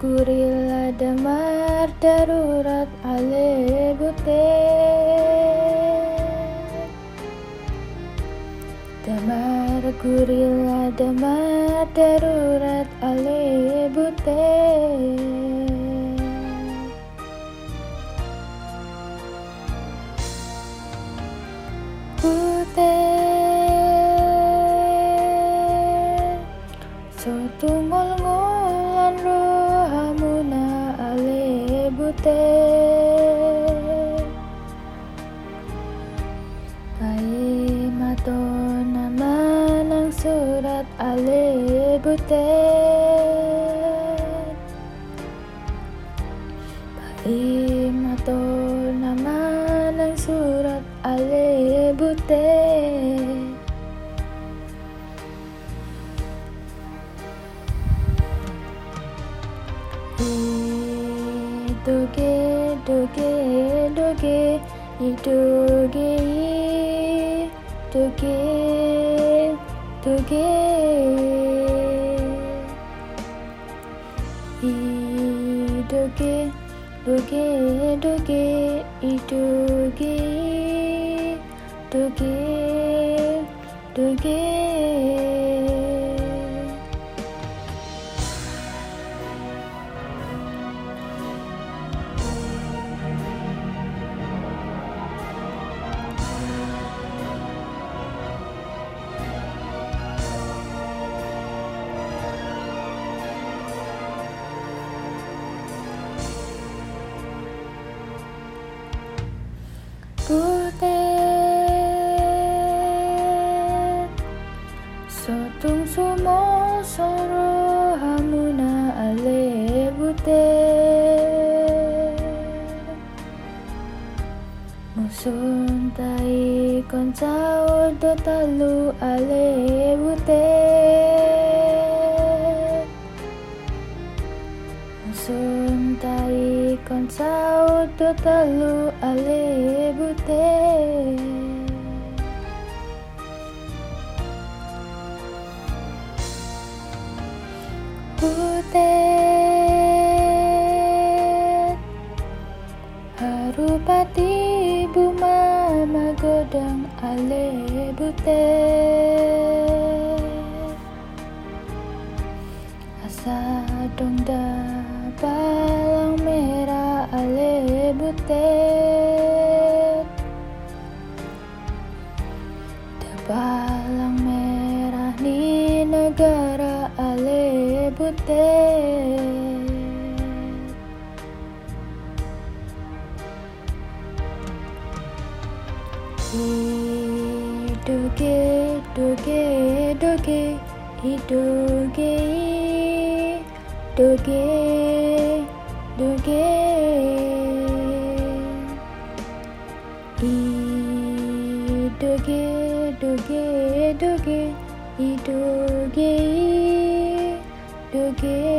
Gurila damar darurat ale bute Damar gurila damar darurat ale Bute Pai mato nama ng surat ale bute Pai mato nama ng surat ale bute Doge, doge, doge, idoge, doge, to give, to give. E do ge, do ge. te bed Sotong sumo soro hamuna alebute Muson tai koncao dotalu alebute Muson tai koncao dotalu alebute butet Butet Harupati Buma Magodang Ale Butet Asa dongda Balang good day. Iduge, duge, duge, iduge, duge, duge. Iduge, duge, duge, iduge again.